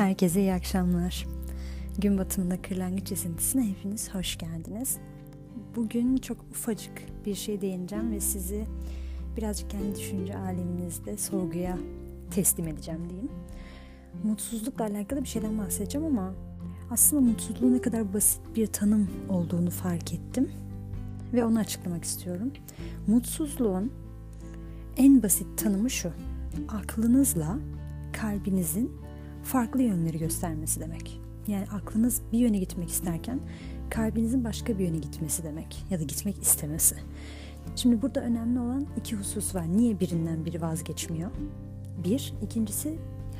Herkese iyi akşamlar. Gün batımında kırlangıç esintisine hepiniz hoş geldiniz. Bugün çok ufacık bir şey değineceğim ve sizi birazcık kendi düşünce aleminizde sorguya teslim edeceğim diyeyim. Mutsuzlukla alakalı bir şeyden bahsedeceğim ama aslında mutsuzluğun ne kadar basit bir tanım olduğunu fark ettim ve onu açıklamak istiyorum. Mutsuzluğun en basit tanımı şu. Aklınızla kalbinizin farklı yönleri göstermesi demek. Yani aklınız bir yöne gitmek isterken kalbinizin başka bir yöne gitmesi demek ya da gitmek istemesi. Şimdi burada önemli olan iki husus var. Niye birinden biri vazgeçmiyor? Bir, ikincisi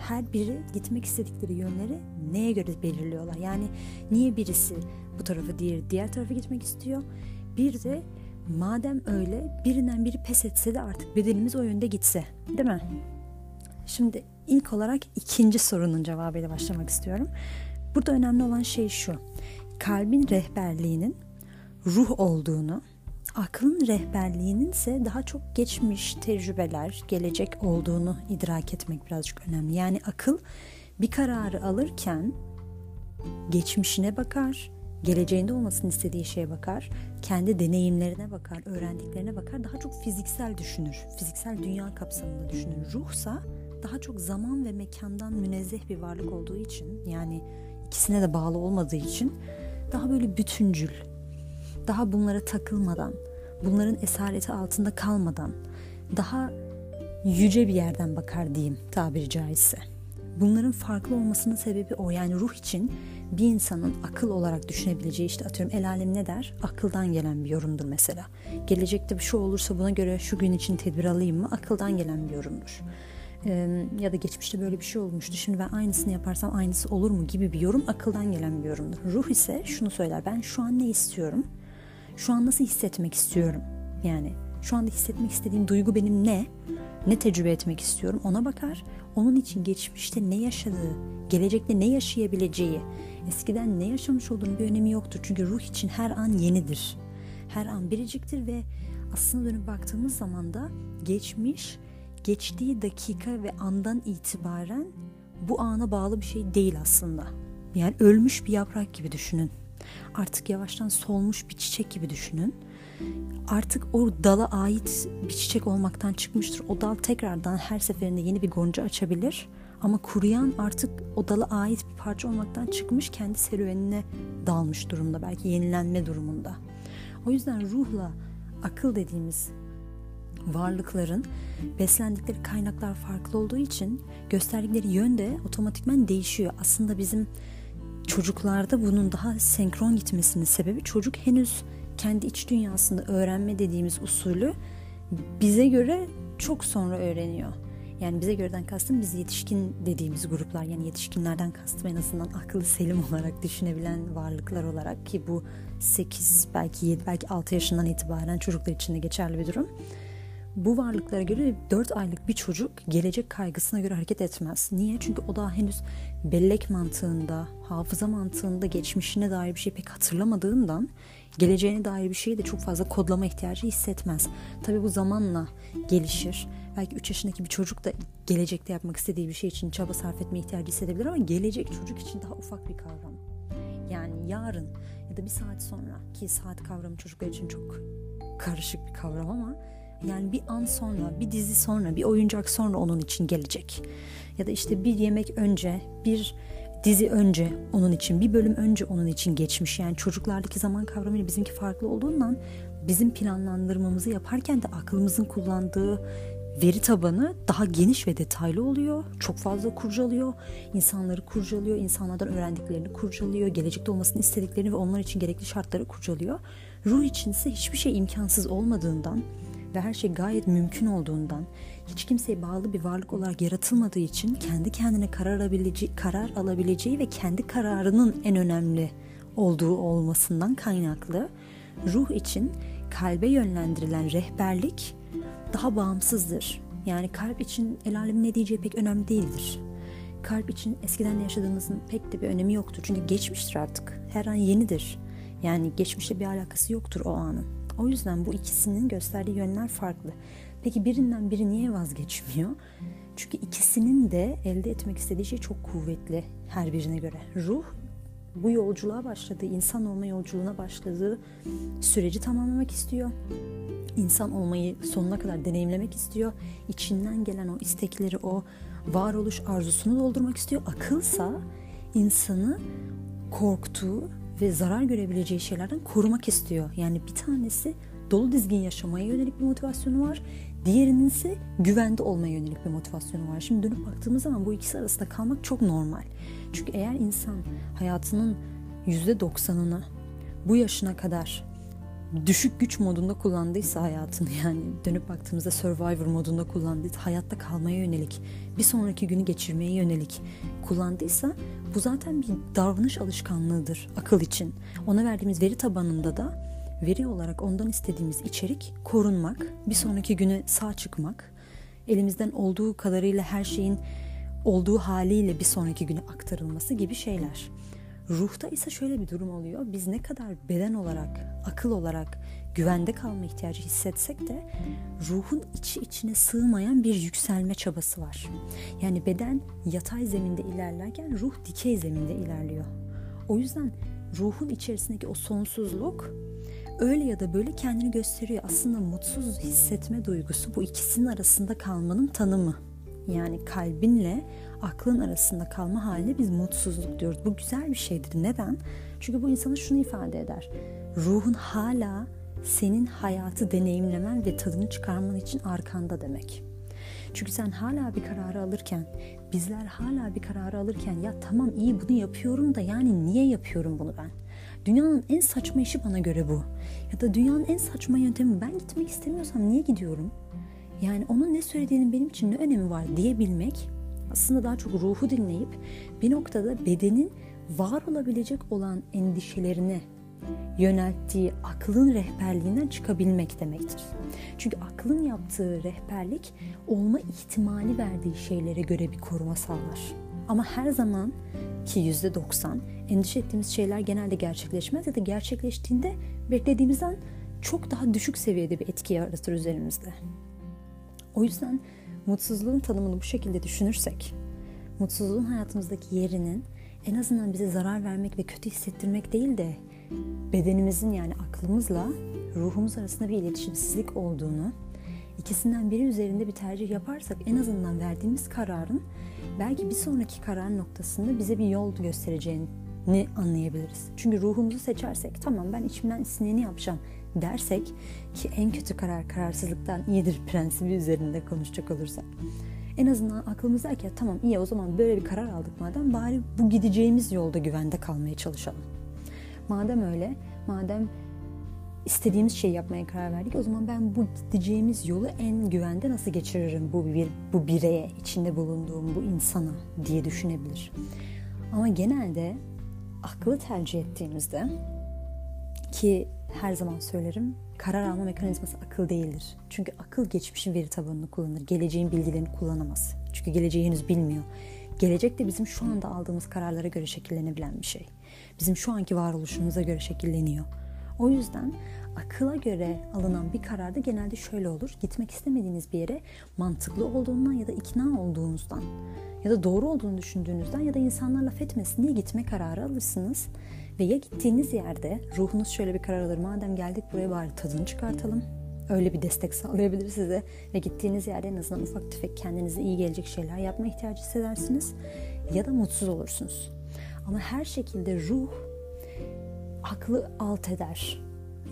her biri gitmek istedikleri yönleri neye göre belirliyorlar? Yani niye birisi bu tarafa diğer diğer tarafa gitmek istiyor? Bir de madem öyle birinden biri pes etse de artık bedenimiz o yönde gitse, değil mi? Şimdi ilk olarak ikinci sorunun cevabıyla başlamak istiyorum. Burada önemli olan şey şu. Kalbin rehberliğinin ruh olduğunu, aklın rehberliğinin ise daha çok geçmiş tecrübeler, gelecek olduğunu idrak etmek birazcık önemli. Yani akıl bir kararı alırken geçmişine bakar, geleceğinde olmasını istediği şeye bakar, kendi deneyimlerine bakar, öğrendiklerine bakar, daha çok fiziksel düşünür, fiziksel dünya kapsamında düşünür. Ruhsa daha çok zaman ve mekandan münezzeh bir varlık olduğu için yani ikisine de bağlı olmadığı için daha böyle bütüncül, daha bunlara takılmadan, bunların esareti altında kalmadan, daha yüce bir yerden bakar diyeyim tabiri caizse. Bunların farklı olmasının sebebi o. Yani ruh için bir insanın akıl olarak düşünebileceği işte atıyorum el alem ne der? Akıldan gelen bir yorumdur mesela. Gelecekte bir şey olursa buna göre şu gün için tedbir alayım mı? Akıldan gelen bir yorumdur ya da geçmişte böyle bir şey olmuştu şimdi ben aynısını yaparsam aynısı olur mu gibi bir yorum akıldan gelen bir yorumdur. Ruh ise şunu söyler ben şu an ne istiyorum? Şu an nasıl hissetmek istiyorum? Yani şu anda hissetmek istediğim duygu benim ne? Ne tecrübe etmek istiyorum ona bakar. Onun için geçmişte ne yaşadığı, gelecekte ne yaşayabileceği, eskiden ne yaşamış olduğunun bir önemi yoktur. Çünkü ruh için her an yenidir. Her an biriciktir ve aslında dönüp baktığımız zaman da geçmiş geçtiği dakika ve andan itibaren bu ana bağlı bir şey değil aslında. Yani ölmüş bir yaprak gibi düşünün. Artık yavaştan solmuş bir çiçek gibi düşünün. Artık o dala ait bir çiçek olmaktan çıkmıştır. O dal tekrardan her seferinde yeni bir gonca açabilir. Ama kuruyan artık o dala ait bir parça olmaktan çıkmış kendi serüvenine dalmış durumda. Belki yenilenme durumunda. O yüzden ruhla akıl dediğimiz varlıkların beslendikleri kaynaklar farklı olduğu için gösterdikleri yön de otomatikman değişiyor. Aslında bizim çocuklarda bunun daha senkron gitmesinin sebebi çocuk henüz kendi iç dünyasında öğrenme dediğimiz usulü bize göre çok sonra öğreniyor. Yani bize göreden kastım biz yetişkin dediğimiz gruplar yani yetişkinlerden kastım en azından akıllı selim olarak düşünebilen varlıklar olarak ki bu 8 belki 7 belki 6 yaşından itibaren çocuklar için de geçerli bir durum. Bu varlıklara göre 4 aylık bir çocuk gelecek kaygısına göre hareket etmez. Niye? Çünkü o daha henüz bellek mantığında, hafıza mantığında geçmişine dair bir şey pek hatırlamadığından geleceğine dair bir şeyi de çok fazla kodlama ihtiyacı hissetmez. Tabi bu zamanla gelişir. Belki 3 yaşındaki bir çocuk da gelecekte yapmak istediği bir şey için çaba sarf etme ihtiyacı hissedebilir ama gelecek çocuk için daha ufak bir kavram. Yani yarın ya da bir saat sonra ki saat kavramı çocuklar için çok karışık bir kavram ama yani bir an sonra, bir dizi sonra, bir oyuncak sonra onun için gelecek. Ya da işte bir yemek önce, bir dizi önce onun için, bir bölüm önce onun için geçmiş. Yani çocuklardaki zaman kavramıyla bizimki farklı olduğundan bizim planlandırmamızı yaparken de aklımızın kullandığı veri tabanı daha geniş ve detaylı oluyor. Çok fazla kurcalıyor. insanları kurcalıyor. insanlardan öğrendiklerini kurcalıyor. Gelecekte olmasını istediklerini ve onlar için gerekli şartları kurcalıyor. Ruh için ise hiçbir şey imkansız olmadığından ve her şey gayet mümkün olduğundan, hiç kimseye bağlı bir varlık olarak yaratılmadığı için kendi kendine karar alabileceği, karar alabileceği ve kendi kararının en önemli olduğu olmasından kaynaklı ruh için kalbe yönlendirilen rehberlik daha bağımsızdır. Yani kalp için el alemin ne diyeceği pek önemli değildir. Kalp için eskiden yaşadığımızın pek de bir önemi yoktur. Çünkü geçmiştir artık. Her an yenidir. Yani geçmişte bir alakası yoktur o anın. O yüzden bu ikisinin gösterdiği yönler farklı. Peki birinden biri niye vazgeçmiyor? Çünkü ikisinin de elde etmek istediği şey çok kuvvetli her birine göre. Ruh bu yolculuğa başladığı, insan olma yolculuğuna başladığı süreci tamamlamak istiyor. İnsan olmayı sonuna kadar deneyimlemek istiyor. İçinden gelen o istekleri, o varoluş arzusunu doldurmak istiyor. Akılsa insanı korktuğu ve zarar görebileceği şeylerden korumak istiyor. Yani bir tanesi dolu dizgin yaşamaya yönelik bir motivasyonu var. Diğerinin ise güvende olmaya yönelik bir motivasyonu var. Şimdi dönüp baktığımız zaman bu ikisi arasında kalmak çok normal. Çünkü eğer insan hayatının %90'ını bu yaşına kadar düşük güç modunda kullandıysa hayatını yani dönüp baktığımızda survivor modunda kullandıysa hayatta kalmaya yönelik bir sonraki günü geçirmeye yönelik kullandıysa bu zaten bir davranış alışkanlığıdır akıl için. Ona verdiğimiz veri tabanında da veri olarak ondan istediğimiz içerik korunmak, bir sonraki güne sağ çıkmak, elimizden olduğu kadarıyla her şeyin olduğu haliyle bir sonraki güne aktarılması gibi şeyler. Ruhta ise şöyle bir durum oluyor. Biz ne kadar beden olarak, akıl olarak güvende kalma ihtiyacı hissetsek de ruhun içi içine sığmayan bir yükselme çabası var. Yani beden yatay zeminde ilerlerken ruh dikey zeminde ilerliyor. O yüzden ruhun içerisindeki o sonsuzluk öyle ya da böyle kendini gösteriyor. Aslında mutsuz hissetme duygusu bu ikisinin arasında kalmanın tanımı. Yani kalbinle aklın arasında kalma haline biz mutsuzluk diyoruz. Bu güzel bir şeydir. Neden? Çünkü bu insana şunu ifade eder. Ruhun hala senin hayatı deneyimlemen ve tadını çıkarman için arkanda demek. Çünkü sen hala bir kararı alırken, bizler hala bir kararı alırken ya tamam iyi bunu yapıyorum da yani niye yapıyorum bunu ben? Dünyanın en saçma işi bana göre bu. Ya da dünyanın en saçma yöntemi ben gitmek istemiyorsam niye gidiyorum? Yani onun ne söylediğinin benim için ne önemi var diyebilmek aslında daha çok ruhu dinleyip bir noktada bedenin var olabilecek olan endişelerini yönelttiği aklın rehberliğinden çıkabilmek demektir. Çünkü aklın yaptığı rehberlik olma ihtimali verdiği şeylere göre bir koruma sağlar. Ama her zaman ki yüzde doksan endişe ettiğimiz şeyler genelde gerçekleşmez ya da gerçekleştiğinde beklediğimizden çok daha düşük seviyede bir etki yaratır üzerimizde. O yüzden mutsuzluğun tanımını bu şekilde düşünürsek, mutsuzluğun hayatımızdaki yerinin en azından bize zarar vermek ve kötü hissettirmek değil de bedenimizin yani aklımızla ruhumuz arasında bir iletişimsizlik olduğunu, ikisinden biri üzerinde bir tercih yaparsak en azından verdiğimiz kararın belki bir sonraki karar noktasında bize bir yol göstereceğini anlayabiliriz. Çünkü ruhumuzu seçersek tamam ben içimden istineni yapacağım dersek ki en kötü karar kararsızlıktan iyidir prensibi üzerinde konuşacak olursak. En azından aklımızda ki tamam iyi o zaman böyle bir karar aldık madem bari bu gideceğimiz yolda güvende kalmaya çalışalım. Madem öyle, madem istediğimiz şeyi yapmaya karar verdik o zaman ben bu gideceğimiz yolu en güvende nasıl geçiririm bu bir bu bireye, içinde bulunduğum bu insana diye düşünebilir. Ama genelde aklı tercih ettiğimizde ki her zaman söylerim karar alma mekanizması akıl değildir. Çünkü akıl geçmişin veri tabanını kullanır. Geleceğin bilgilerini kullanamaz. Çünkü geleceği henüz bilmiyor. Gelecek de bizim şu anda aldığımız kararlara göre şekillenebilen bir şey. Bizim şu anki varoluşumuza göre şekilleniyor. O yüzden akıla göre alınan bir kararda genelde şöyle olur. Gitmek istemediğiniz bir yere mantıklı olduğundan ya da ikna olduğunuzdan ya da doğru olduğunu düşündüğünüzden ya da insanlar laf etmesin diye gitme kararı alırsınız. Ve ya gittiğiniz yerde ruhunuz şöyle bir karar alır. Madem geldik buraya bari tadını çıkartalım. Öyle bir destek sağlayabilir size. Ve gittiğiniz yerde en azından ufak tefek kendinize iyi gelecek şeyler yapma ihtiyacı hissedersiniz. Ya da mutsuz olursunuz. Ama her şekilde ruh aklı alt eder.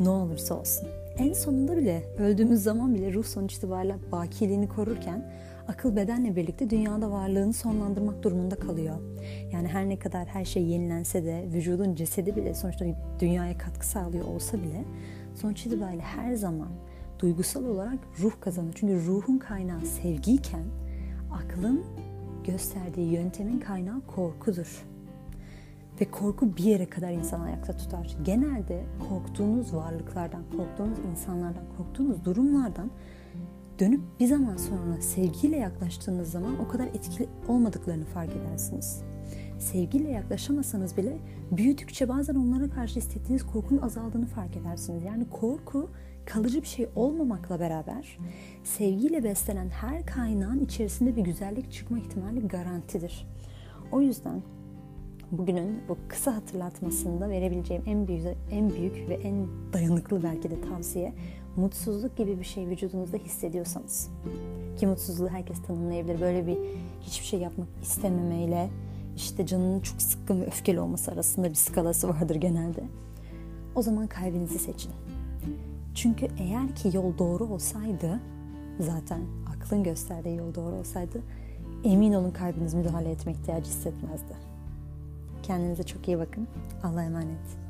Ne olursa olsun. En sonunda bile öldüğümüz zaman bile ruh sonuç itibariyle bakiliğini korurken akıl bedenle birlikte dünyada varlığını sonlandırmak durumunda kalıyor. Yani her ne kadar her şey yenilense de vücudun cesedi bile sonuçta dünyaya katkı sağlıyor olsa bile sonuç itibariyle her zaman duygusal olarak ruh kazanır. Çünkü ruhun kaynağı sevgiyken aklın gösterdiği yöntemin kaynağı korkudur. Ve korku bir yere kadar insanı ayakta tutar. Genelde korktuğunuz varlıklardan, korktuğunuz insanlardan, korktuğunuz durumlardan dönüp bir zaman sonra sevgiyle yaklaştığınız zaman o kadar etkili olmadıklarını fark edersiniz. Sevgiyle yaklaşamasanız bile büyüdükçe bazen onlara karşı hissettiğiniz korkunun azaldığını fark edersiniz. Yani korku kalıcı bir şey olmamakla beraber sevgiyle beslenen her kaynağın içerisinde bir güzellik çıkma ihtimali garantidir. O yüzden bugünün bu kısa hatırlatmasında verebileceğim en büyük, en büyük ve en dayanıklı belki de tavsiye mutsuzluk gibi bir şey vücudunuzda hissediyorsanız ki mutsuzluğu herkes tanımlayabilir. Böyle bir hiçbir şey yapmak istememeyle işte canının çok sıkkın ve öfkeli olması arasında bir skalası vardır genelde. O zaman kalbinizi seçin. Çünkü eğer ki yol doğru olsaydı zaten aklın gösterdiği yol doğru olsaydı emin olun kalbiniz müdahale etme ihtiyacı hissetmezdi. Kendinize çok iyi bakın. Allah'a emanet.